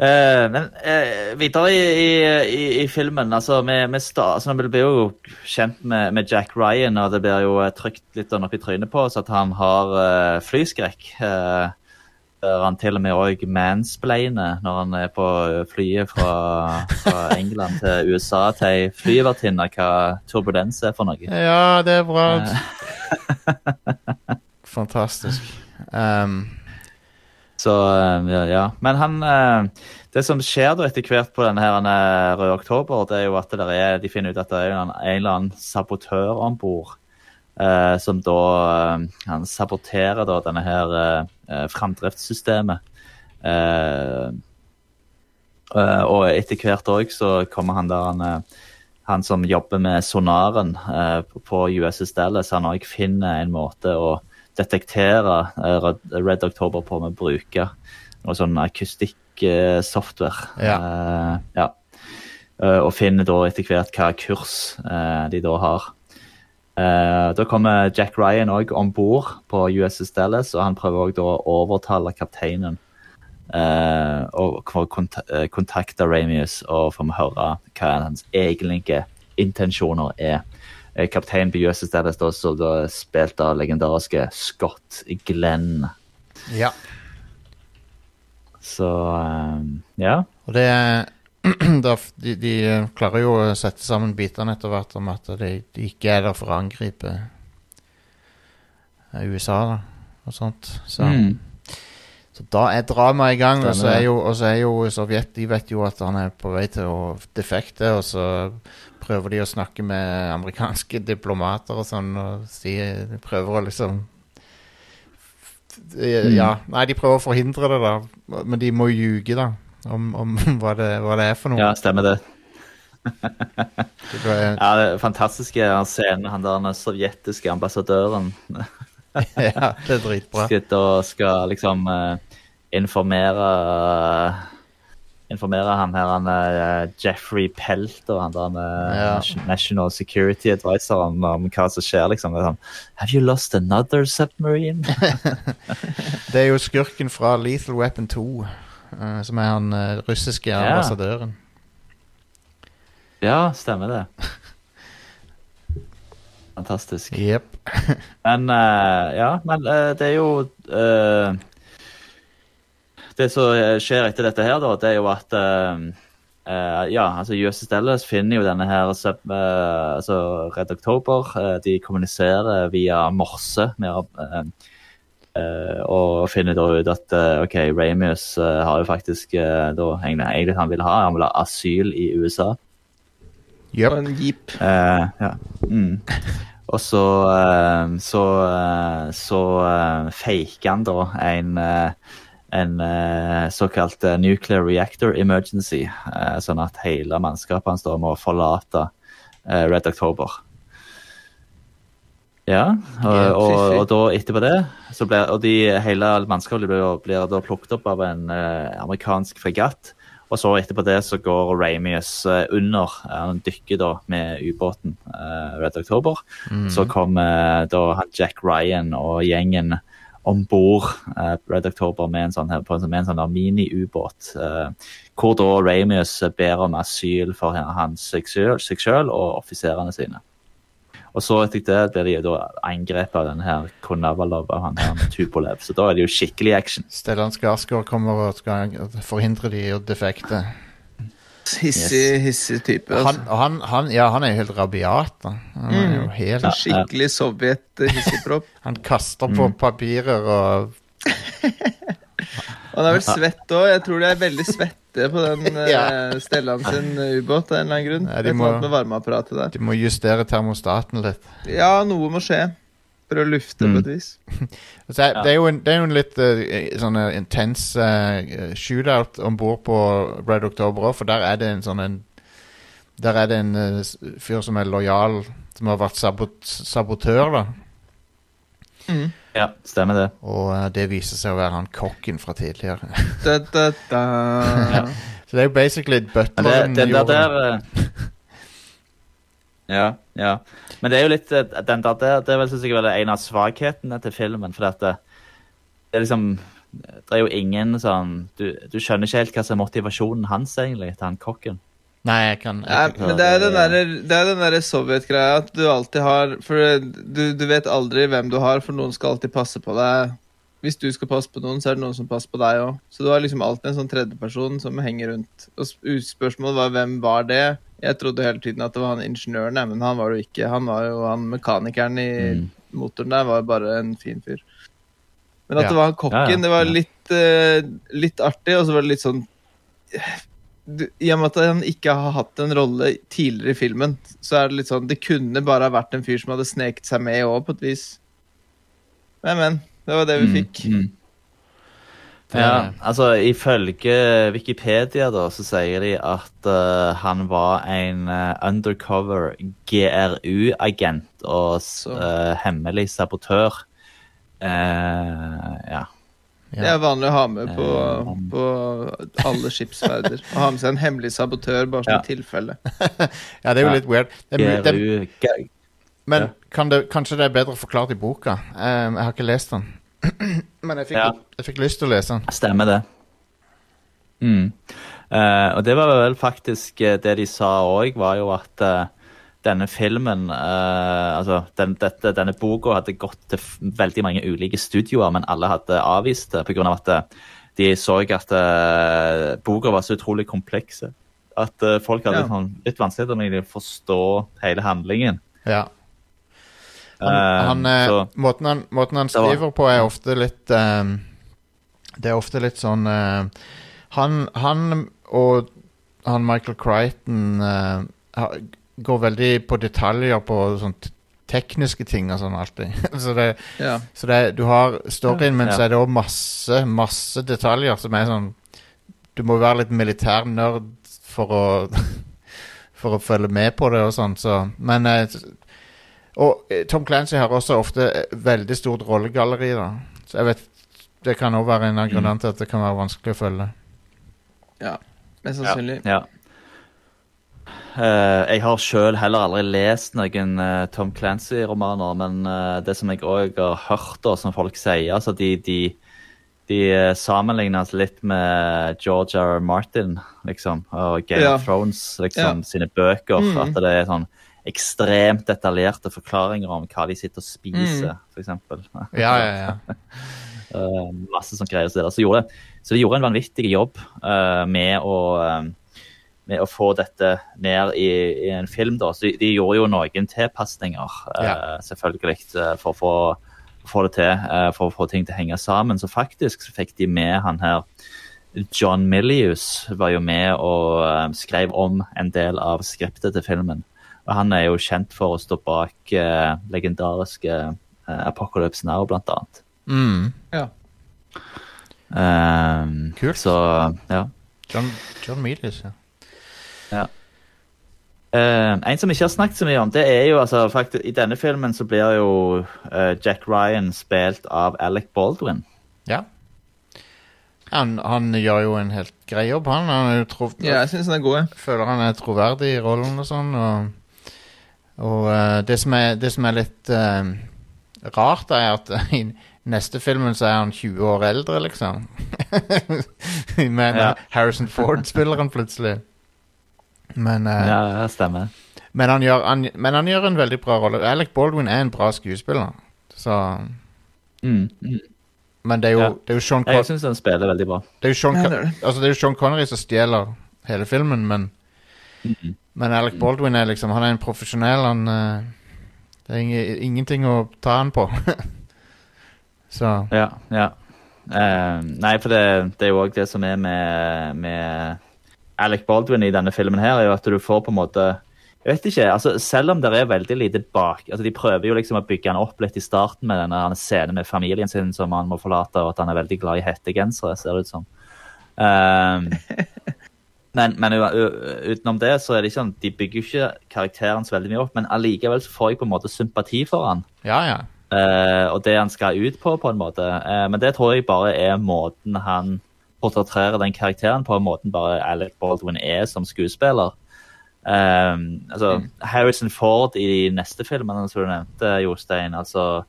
Eh, men eh, videre i, i, i, i filmen altså, vi, vi, altså, vi blir jo kjent med, med Jack Ryan, og det blir jo eh, trykt litt sånn opp i trynet på oss at han har eh, flyskrekk. Eh, han til og med òg mansplainer når han er på flyet fra, fra England til USA til ei flyvertinne hva turbulens er for noe. ja, det er bra. Fantastisk. Um, Så eh, ja, ja. Men han eh, Det som skjer da etter hvert på denne her eh, Røde oktober, det er jo at er, de finner ut at det er en, en eller annen sabotør om bord. Uh, som da uh, Han saboterer da denne her eh, eh, framdriftssystemet. Eh, eh, og etter hvert òg så kommer han der han, eh, han som jobber med sonaren eh, på- USS Dallas, han òg finner en måte å detektere eh, Red- October på med å bruke noe sånn akustikksoftware. Ja. Eh, ja. Og finner da etter hvert hva kurs eh, de da har. Eh, da kommer Jack Ryan òg om bord på USS Dallas, og han prøver også å overtale kapteinen eh, og kont eh, kontakte Ramius og få høre hva hans egentlige intensjoner er. Kapteinen på USS Dallas da, så da spilt av legendariske Scott Glenn. ja. Så um, ja. Og det er de, de eh, klarer jo å sette sammen bitene etter hvert om at de, de ikke er der for å angripe eh, USA da, og sånt. Så, Mm. så da er dramaet i gang, og så er, jo, og så er jo Sovjet De vet jo at han er på vei til å defekte, og så prøver de å snakke med amerikanske diplomater og sånn, og si, de prøver å liksom Mm. Ja, nei, de prøver å forhindre det, da. Men de må ljuge, da. Om, om hva, det, hva det er for noe. ja, stemmer det. Ja, det fantastiske scenen, han der den sovjetiske ambassadøren ja, det er dritbra. sitter og skal liksom uh, informere Informere han her, han uh, Jeffrey Pelt og han der Ja. National Security Advisor om, om hva som skjer, liksom. Sånn, Have you lost another submarine? Det er jo skurken fra Lethal Weapon 2, eh, som er han uh, russiske Ja. ambassadøren. ja, stemmer det. Fantastisk. Jepp. Men eh, ja, men det er jo Det som skjer etter dette her, da, det er jo at Ja, altså USS Dallas finner jo denne her sub, altså Red October. de kommuniserer via morse med og finner da ut at eh, OK, Ramius eh, har jo faktisk eh, da egentlig, han vil ha. Han vil ha asyl i USA. Yep. Og en jeep. Eh, ja. Mm. Og så eh, så, eh, så eh, faker han da en, eh, en eh, såkalt eh, nuclear reactor emergency, eh, sånn at hele mannskapet hans da må forlate eh, Red October. Ja, og, og, og da etterpå det så blir, og de, Hele mannskapet blir, blir da plukket opp av en eh, amerikansk fregatt. Og så etterpå det så går Ramius eh, under. eh, Han dykker da med ubåten eh, Red October. Så kommer da Jack Ryan og gjengen om bord eh, Red October med en sånn, sånn- med en sånn mini-ubåt. Eh, hvor da Ramius ber om asyl for hans seg sjøl og offiserene sine. Og så etter det blir de jo da angrepet av denne her Konavalov av han her Tupolev. Så da er det jo skikkelig action. Stellan Skarsgård kommer og skal forhindre de å defekte. Hissig, hissig type. Altså. og han, han, ja, han er jo helt rabiat. Da. Han er jo helt Ja, Skikkelig Sovjet-hissigpropp. Han kaster på papirer og Og han er vel svett òg. Jeg tror de er veldig svette på den Ja. uh, Stellan sin ubåt av en eller annen grunn. Ja, de må- med varmeapparatet der. De må justere termostaten litt. Ja, noe må skje. For å lufte Mm. på et vis. altså, det, det, er jo en, det er jo en litt uh, sånn eh, intens uh, shootout om bord på Red October òg, for der er det en sånn en Der er det en uh, fyr som er lojal, som har vært sabot sabotør, da. Ja, stemmer det. Og eh, det viser seg å være han kokken fra tidligere. Da, da, da. Så det er jo basically Men det, butleren den der, gjorde der eh, Ja, ja. Men det er jo litt eh, Den der, der det er vel synes jeg vel en av svakhetene til filmen. For at det, det er liksom Det er jo ingen sånn du, du skjønner ikke helt hva som er motivasjonen hans, egentlig, til han kokken. Nei, jeg kan Nei, men det er den der, det er den der Sovjet-greia at du alltid har For du, du vet aldri hvem du har, for noen skal alltid passe på deg. Hvis du skal passe på noen, så er det noen som passer på deg òg. Så du har liksom alltid en sånn tredjeperson som henger rundt. Og spørsmålet var hvem var det? Jeg trodde hele tiden at det var han ingeniøren, men han var det jo ikke. Han var jo han mekanikeren i Mm. motoren der, var bare en fin fyr. Men at Ja. det var han kokken, Ja, ja, det var litt, uh, litt artig, og så var det litt sånn I og med at han ikke har hatt en rolle tidligere i filmen, så er det litt sånn Det kunne bare ha vært en fyr som hadde sneket seg med òg, på et vis. Men, men. Det var det vi Mm, fikk. mm. Ja, altså Ifølge Wikipedia da, så sier de at uh, han var en uh, undercover GRU-agent og uh, hemmelig sabotør. Eh, ja. Det er vanlig å ha med på, Eh, på alle skipsferder. Å ha med seg en hemmelig sabotør, bare som Ja. tilfelle. Ja, det er jo litt weird. Det er, det, men kan det, kanskje det er bedre forklart i boka. Um, jeg har ikke lest den. men jeg fikk, Ja. jeg fikk lyst til å lese den. Stemmer det. Mm. Uh, og det var vel faktisk det de sa òg, var jo at eh, denne filmen uh, Altså, den, dette, denne boka hadde gått til veldig mange ulike studioer, men alle hadde avvist det pga. at eh, de så at uh, boka var så utrolig komplekse. At uh, folk hadde Ja. sånn, litt vanskeligheter med å forstå hele handlingen. Ja. Han, han, så- måten, han, måten han skriver var- på, er ofte litt Det er ofte litt sånn han, han og han Michael Crichton går veldig på detaljer på sånt tekniske ting og sånn alltid. så det, Ja. så det, du har storyen, men Ja. så er det òg masse, masse detaljer som er sånn Du må være litt militærnerd for å for å følge med på det og sånn, så Men eh, Og eh, Tom Clancy har også ofte eh, veldig stort rollegalleri, da. Så jeg vet Det kan òg være en av grunnene til at det kan være vanskelig å følge. Ja, mest sannsynlig. Ja. Eh, jeg har sjøl heller aldri lest noen eh, Tom Clancy-romaner, men eh, det som jeg òg har hørt, og som folk sier altså De, de, de sammenlignes litt med George R. R. Martin, liksom, og Game Ja. of Thrones, liksom, Ja. sine bøker. Mm. At det er sånn ekstremt detaljerte forklaringer om hva de sitter og spiser, Mm. eksempel. Ja, ja, ja. Masse sånn greier. Så, det der. så, gjorde, så de gjorde en vanvittig jobb med, å, med å få dette ned i, i en film. Da. Så de, de gjorde jo noen tilpasninger, eh, Ja. selvfølgelig, eh, for å få, få det til, eh, for å få ting til å henge sammen. Så faktisk så fikk de med han her John Milius var jo med og skrev om en del av skriptet til filmen. Og han er jo kjent for å stå bak eh, legendariske eh, Apocalypse Now, blant annet. Mm. Ja. Ehm, Kult. Så ja. John, John Milius, ja. Ehm, en som ikke har snakket så mye om, det er jo altså faktisk, I denne filmen så blir jo uh, Jack Ryan spilt av Alec Baldwin. ja. Han, han gjør jo en helt grei jobb, han. han er jo tro, Ja, jeg syns han er god. føler han er troverdig i rollen og sånn. Og, og uh, det, som er, det som er litt rart, er at i neste filmen så er han 20 år eldre, liksom. Men Ja. Harrison Ford spiller han plutselig. Men, uh, Ja, det stemmer. men, han gjør, han, men han gjør en veldig bra rolle. Alec Baldwin er en bra skuespiller. Så, Mm, mm. men det er jo, Ja. det er jo Sean Jeg Con syns han spiller veldig bra. det er jo Sean, Ja, det er altså, det er jo Sean Connery som stjeler hele filmen, men mm. Men Alec Baldwin er liksom Han er en profesjonell. Han uh, Det er ing- ingenting å ta han på. Så Ja, ja. Uh, nei, for det, det er jo òg det som er med, med Alec Baldwin i denne filmen her, er jo at du får på en måte jeg vet ikke, altså Selv om det er veldig lite bak altså De prøver jo liksom å bygge han opp litt i starten med denne scenen med familien sin som han må forlate, og at han er veldig glad i hettegensere, ser det ut som. Um, men, men utenom det så er det ikke sånn De bygger jo ikke karakteren så veldig mye opp, men allikevel så får jeg på en måte sympati for han. ja, ja. Uh, og det han skal ut på, på en måte. Uh, men det tror jeg bare er måten han portretterer den karakteren på, måten bare Alec Baldwin er som skuespiller. Um, altså, Harrison Ford i de neste filmene som du nevnte, Jostein, altså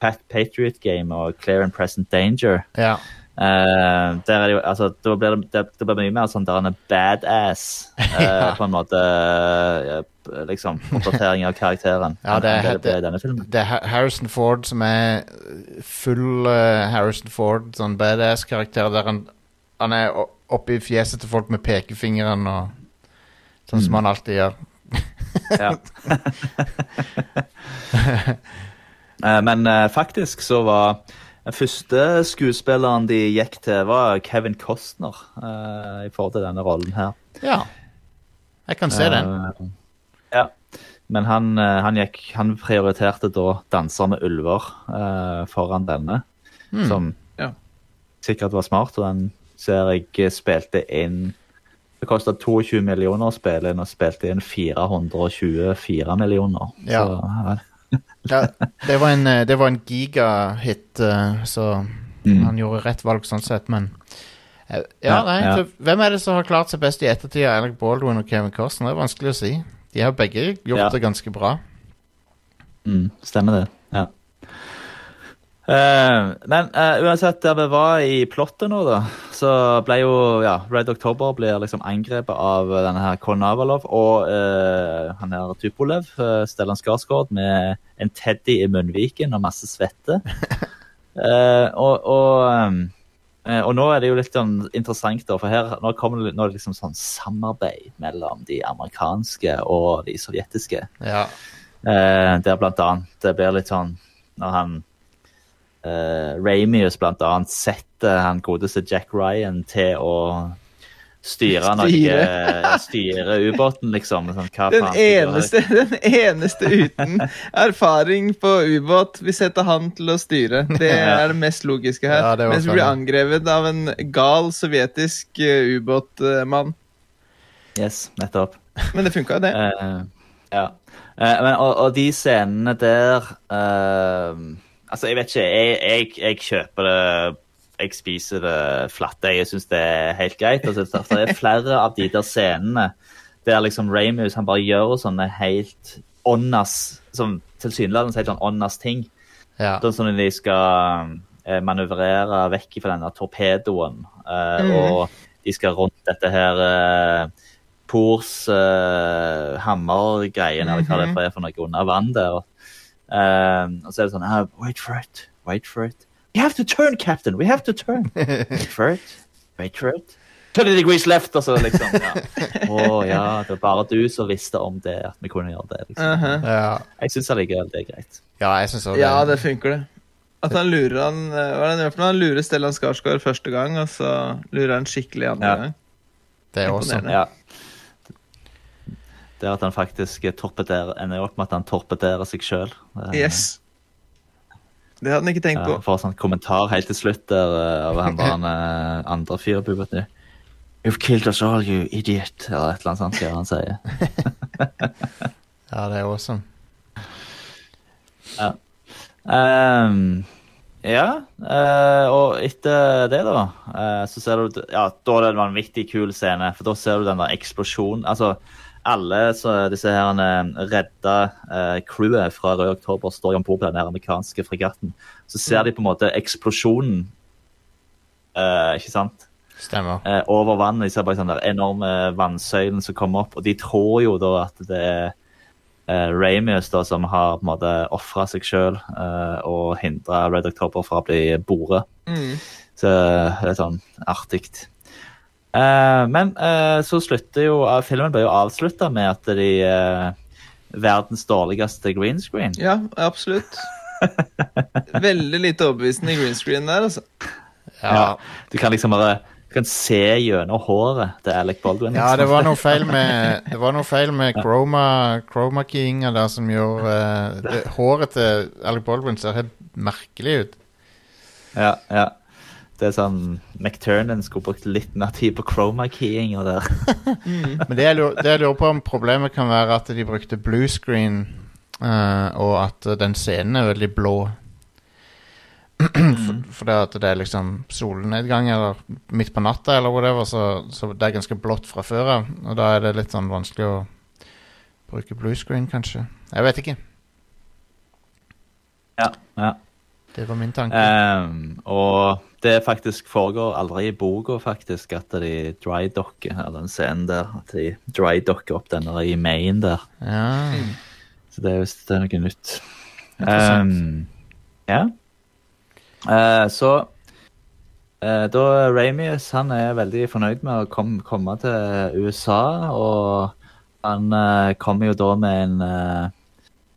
Pat Patriot Game og Clear and Present Danger. ja. Uh, der er det jo, altså, da blir det, det, det blir mye mer sånn der han er badass, eh, på en måte. Uh, liksom, portrettering av karakteren. Ja, det er- det det-. Det er Harrison Ford som er full Harrison Ford, sånn badass-karakter der han, han er oppe i fjeset til folk med pekefingeren og Sånn som han alltid gjør. Ja. Eh, Men eh, faktisk så var den første skuespilleren de gikk til, var Kevin Costner eh, i forhold til denne rollen her. Ja. Jeg kan se den. Ja. Men han, han, gikk, han prioriterte da 'Danser med ulver' uh, foran denne, mm. som Ja. sikkert var smart. Og den ser jeg eh, spilte inn Det kosta 22 millioner å spille inn, og spilte inn 424 millioner. Ja. Så, ja. Det var en, eh, det var en gigahit, eh, så Mm. han gjorde rett valg sånn sett, men Ja, Ja, nei, så Hvem er det som har klart seg best i ettertid av Alec Baldwin og Kevin Costner? Det er vanskelig å si. De har begge gjort det ganske bra. Mm, stemmer det. Eh, men uh, uansett, der vi var i plottet nå, da, så ble jo ja, Red October blir liksom angrepet av denne her Konavalov og uh, han her Tupolev, uh, Stellan Skarsgård, med en teddy i munnviken og masse svette. Og, og, um, og nå er det jo litt sånn interessant, da, for her nå kommer det, nå er det liksom sånn samarbeid mellom de amerikanske og de sovjetiske. Ja. Der blant annet det blir litt sånn når han eh, Ramius annet setter han godeste Jack Ryan til å styre noe Styre. Styre ubåten, liksom. Sånn, hva Den eneste, den eneste uten erfaring på ubåt. Vi setter han til å styre. Det er det mest logiske her. Ja, Mens vi blir angrepet av en gal sovjetisk eh, ubåtmann. Yes, nettopp. Men det funka, det. Uh, ja. Uh, men, og, og de scenene der eh, Altså, jeg vet ikke. Jeg, jeg, jeg kjøper det Jeg spiser det flatt. Jeg syns det er helt greit. Altså, det er flere av de der scenene der liksom Ramus han bare gjør sånne helt åndas som tilsynelatende helt sånn åndas ting. Ja. Sånn som når de skal eh, manøvrere vekk fra denne torpedoen, eh, Mhm. og de skal rundt dette her eh, Pors eh, hammergreien, eller hva det Mhm. er for noe under vann der. Eh, og så er det sånn ah, Wait for it, wait for it. We have to turn, captain, we have to turn. Wait for it, wait for it. 20 degrees left, og så liksom. Ja. Å ja, det var bare du som visste om det, at vi kunne gjøre det. liksom. Mhm. Ja, Jeg syns allikevel det er greit. ja jeg syns det. Ja, det funker, det. At han lurer han eh, Hva er det han gjør for noe? Han lurer Stellan Skarsgård første gang, og så lurer han skikkelig andre Ja. gang. det er også. Ja. Det at han faktisk ender opp med at han torpederer seg sjøl. Yes. Det hadde han ikke tenkt på. Ja, får får sånn kommentar helt til slutt der eh, av han der han, eh, andre fyren på vet. You've killed us all, you idiot. Eller et eller annet sånt hva han sier. Ja, det er awesome. Ehm, ja, uh, og etter det, da, uh, så ser du Ja, da er det en vanvittig kul scene, for da ser du den der eksplosjonen. Altså, alle så, disse her eh, redda eh, crewet fra Rød Oktober står om bord på den amerikanske fregatten. Så ser de på en måte eksplosjonen, eh, ikke sant? Stemmer. eh, over vannet. De ser bare sånn der enorme vannsøylen som kommer opp. Og de tror jo da at det er eh, Ramius da, som har på en måte ofra seg sjøl eh, og hindra Red October fra å bli boret. Mm. Så det er sånn artig. Eh, men uh, så slutter jo uh, Filmen ble jo avslutta med at de Verdens dårligste green screen. Ja, absolutt. Veldig lite overbevisende green screen der, altså. Ja, Du kan liksom bare du kan se gjennom håret til Alec Baldwin. ja liksom. det var noe feil med Det var noe feil med chroma, chroma keyinga der som gjorde det, Håret til Alec Baldwin ser helt merkelig ut. Ja, ja. Det er sånn McTurnan skulle brukt litt mer tid på chroma-keying og der. Men det jeg, lurer, det jeg lurer på om problemet kan være at de brukte blue screen, uh, og at den scenen er veldig blå. for, for det at det er liksom solnedgang eller midt på natta eller whatever, så, så det er ganske blått fra før av. Og da er det litt sånn vanskelig å bruke blue screen, kanskje. Jeg vet ikke. Ja, ja. Det var min tanke. Um, og det faktisk foregår aldri i boka, faktisk, at de drydocker, eller den scenen der, at de drydocker opp denne i Maine der. ja. Så det er visst noe nytt. Ehm, ja. Uh, så uh, da Ramius han er veldig fornøyd med å kom, komme til USA, og han uh, kommer jo da med en eh,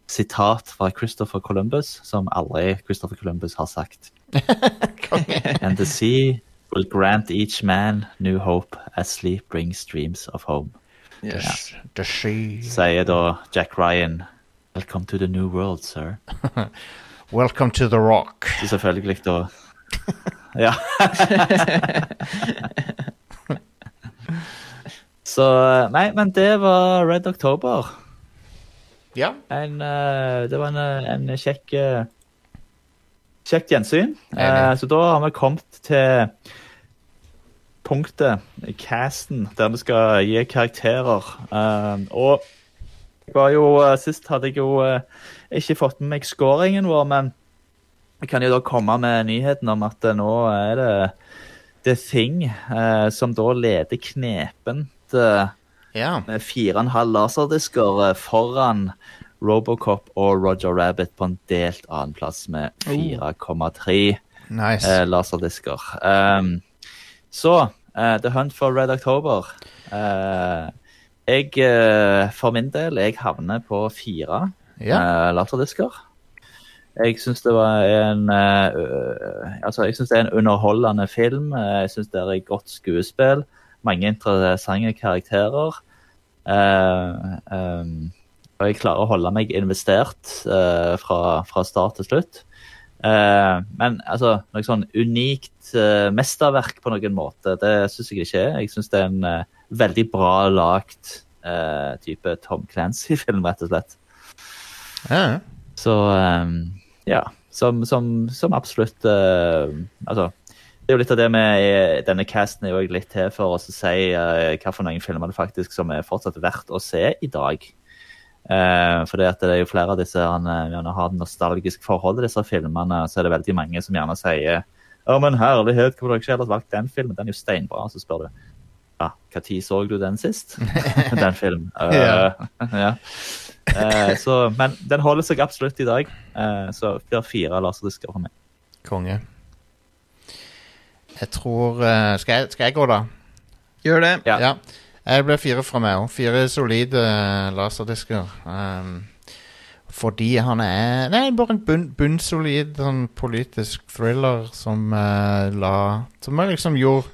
sitat fra Christopher Columbus, som aldri Christopher Columbus har sagt. And the sea will grant each man new hope as sleep brings dreams of home. Yes. The sea. Sier da Jack Ryan Welcome to the new world, sir. Welcome to the rock. Så selvfølgelig da Ja. Så Nei, men det var Red October. Ja. En, eh, det var en, eh, en kjekk eh, Kjekt gjensyn. Eh, så da har vi kommet til punktet, casten, der vi skal gi karakterer. Eh, og jo, sist hadde jeg jo eh, ikke fått med meg scoringen vår, men jeg kan jo da komme med nyheten om at nå er det The Thing som da leder knepent ja. med fire og en halv laserdisker eh, foran Robocop og Roger Rabbit på en delt annenplass med 4,3 Nice. eh, laserdisker. Um, så uh, The Hunt for Red October. Uh, jeg, uh, for min del, jeg havner på fire Ja. eh, laserdisker. Jeg syns det var en Altså, jeg syns det er en underholdende film. Jeg syns det er et godt skuespill. Mange interessante karakterer. Uh, um, og jeg klarer å holde meg investert uh, fra, fra start til slutt. Uh, men altså, noe sånn unikt mesterverk på noen måte, det syns jeg ikke er. Jeg syns det er en veldig bra lagt type Tom Clancy-film, rett og slett. Ja. Så um, ja, som, som, som absolutt Altså, det er jo litt av det med eh, denne casten er jo litt til for oss å si uh, hva for noen filmer det faktisk som er fortsatt verdt å se i dag. Uh, for det, at det er jo flere av disse han uh, gjerne har et nostalgisk forhold til disse filmene, så er det veldig mange som gjerne sier å, men herlighet, hvorfor har dere ikke ellers valgt den filmen? Den er jo steinbra. Så spør du ja, når så du den sist? den filmen. Ja. ja. uh, så, men den holder seg absolutt i dag. Eh, så det er fire laserdisker for meg. Konge. Jeg tror uh, skal, jeg, skal jeg gå, da? Gjør det. Ja. Jeg ble fire fra meg òg. Fire solide eh, laserdisker. Um, fordi han er Nei, bare en bunn, bunnsolid sånn politisk thriller som uh, la Som jeg liksom gjorde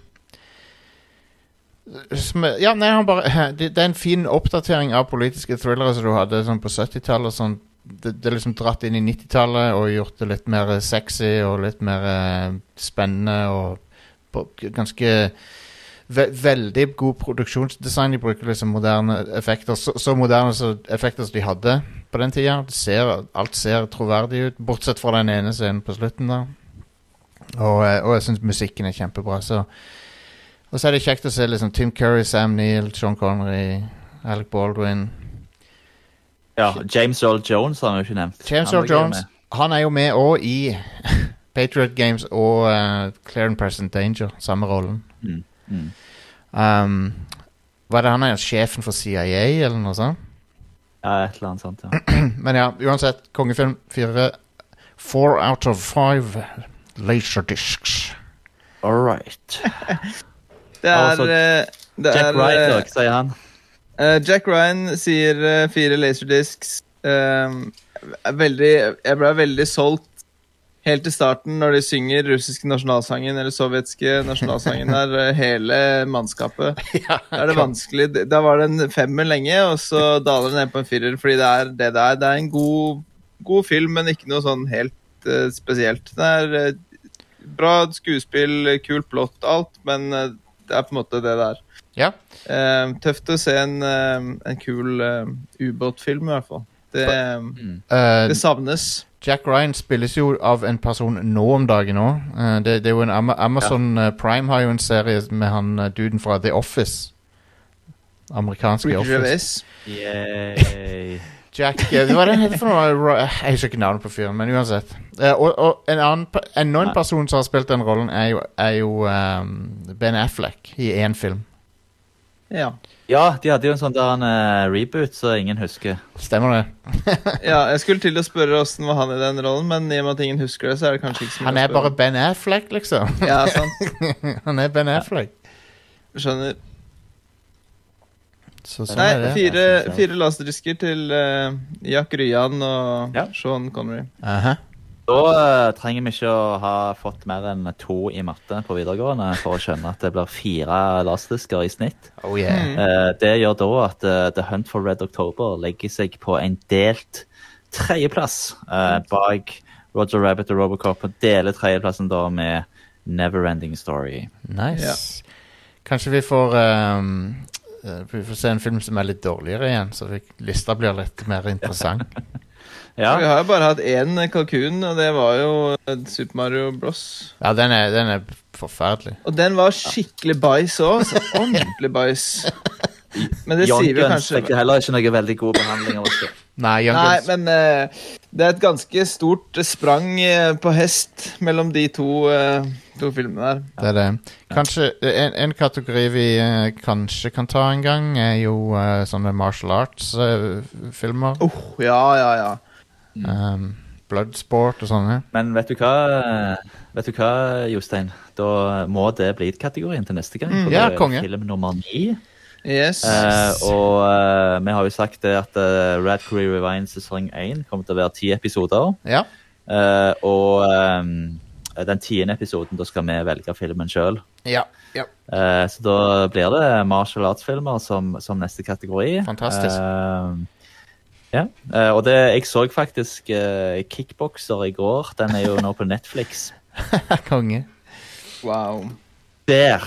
som, Ja, nei, han bare det, det er en fin oppdatering av politiske thrillere som du hadde sånn på 70-tallet. Sånn, det, det er liksom dratt inn i 90-tallet og gjort det litt mer sexy og litt mer uh, spennende og på, ganske ve veldig god produksjonsdesign. De bruker liksom moderne effekter. Så, så moderne så effekter som de hadde på den tida. Ser, alt ser troverdig ut, bortsett fra den ene scenen på slutten. da Og, eh, og jeg syns musikken er kjempebra. Så, og så er det kjekt å se liksom Tim Curry, Sam Neill, Sean Connery, Alec Baldwin. Ja, James Earl Jones har vi jo ikke nevnt. James Han Earl Jones han er jo med òg i Patriot Games og uh, Clear and Present Danger. Samme rollen. Mm, mm. Um, hva er det han er? Sjefen for CIA, eller noe sånt? Ja, et eller annet sånt, ja. Men ja, uansett. Kongefilm fire. Four out of five laserdiscs. All right. Det er, Altså, eh, det Jack er, Ryan, eh, da, sier han. Uh, Jack Ryan sier uh, fire laserdiscs. Eh, er veldig, jeg ble veldig solgt helt til starten når de synger russiske nasjonalsangen eller sovjetske nasjonalsangen der, hele mannskapet. Da er det vanskelig. Da var det en femmer lenge, og så daler det ned på en firer, fordi det er det det er. Det er en god, god film, men ikke noe sånn helt uh, spesielt. Det er uh, bra skuespill, kult plott, alt, men uh, det er på en måte det det er. Ja. Tøft å se en, en kul ubåtfilm, i hvert fall. Det, Uh, det savnes. Jack Ryan spilles jo av en person nå om dagen òg. det, det er jo en Ama Amazon ja. Prime har jo en serie med han eh, duden fra The Office. Amerikanske Ricky Office. Jack eh, Hva er det han for noe? Jeg husker ikke navnet på fyren, men uansett. Eh, og, og en annen enda en person som har spilt den rollen, er jo, er jo um, Ben Affleck i én film. Ja. Ja, de hadde jo en sånn der en, eh, reboot, så ingen husker. Stemmer det? ja, jeg skulle til å spørre åssen var han i den rollen, men i og med at ingen husker det, så er det kanskje ikke så mye Han er bare. Ben Affleck, liksom. Ja, sant. han er Ben Affleck. Skjønner. Så sånn Nei, er det. fire, fire laserdisker til uh, Jack Ryan og Ja. Sean Connery. Aha. Da eh, trenger vi ikke å ha fått mer enn to i matte på videregående for å skjønne at det blir fire lastdisker i snitt. Oh yeah. Eh, det gjør da at eh, The Hunt for Red October legger seg på en delt tredjeplass eh, bak Roger Rabbit og Robocop, og deler tredjeplassen da med Neverending Story. Nice. Kanskje vi får ehm, eh, Vi får se en film som er litt dårligere igjen, så lista blir litt mer interessant. Ja, Vi har jo bare hatt én kalkun, og det var jo Super Mario Bros. Ja, den er, den er forferdelig. Og den var skikkelig bæsj òg. Ordentlig bæsj. Men det Young sier vi kanskje fikk heller ikke noe veldig god behandling av oss. Nei, Young Nei, Guns. men uh, det er et ganske stort sprang uh, på hest mellom de to, uh, to filmene der. Det er det. Kanskje En, en kategori vi kanskje kan ta en gang, er jo sånne martial arts-filmer. Oh, ja, ja, ja. Um, Bloodsport og sånne. Men vet du hva, vet du hva, Jostein? Da må det bli kategorien til neste gang. for Ja, det er konge. Film nummer ni. Yes. Uh, og uh, vi har jo sagt det at uh, Rad Career Revine sesong én kommer til å være ti episoder. Ja. Eh, og um, den tiende episoden, da skal vi velge filmen sjøl. ja. ja. så da blir det martial arts-filmer som, som neste kategori. Fantastisk. Eh, ja, eh, og det, jeg så faktisk uh, Kickbokser i går. Den er jo nå på Netflix. Konge. Wow. Der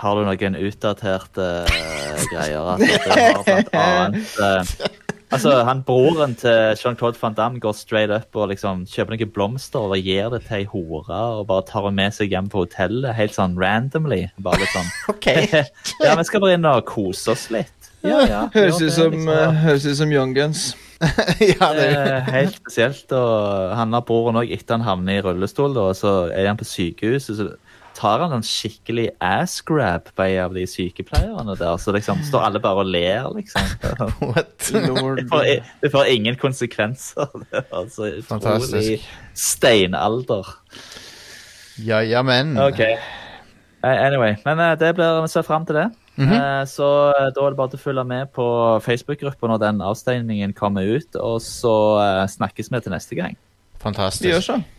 har du noen utdaterte uh, greier. At det har blant annet uh, Altså, han Broren til Jean-Claude Van Damme går straight up og liksom kjøper noen blomster og gir det til ei hore og bare tar henne med seg hjem på hotellet helt sånn randomly. Bare litt sånn OK. Ja, vi skal bare inn og kose oss litt. Ja, ja. Høres ut som, liksom. eh, høres ut som Young Guns. ja, Det er helt spesielt. Og han har broren òg, etter han havner i rullestol, da, så er han på sykehuset. så tar han en skikkelig ass grab på en av de sykepleierne der. Så liksom står alle bare og ler, liksom. what? Lord. Det får, det får ingen konsekvenser. Det er altså utrolig steinalder. Ja, ja, men. OK. Eh, Anyway, men eh, det blir vi ser fram til det. Eh, Så eh, da er det bare til å følge med på Facebook-gruppa når den avstemningen kommer ut, og så eh, snakkes vi til neste gang. Fantastisk. Vi gjør sånn så.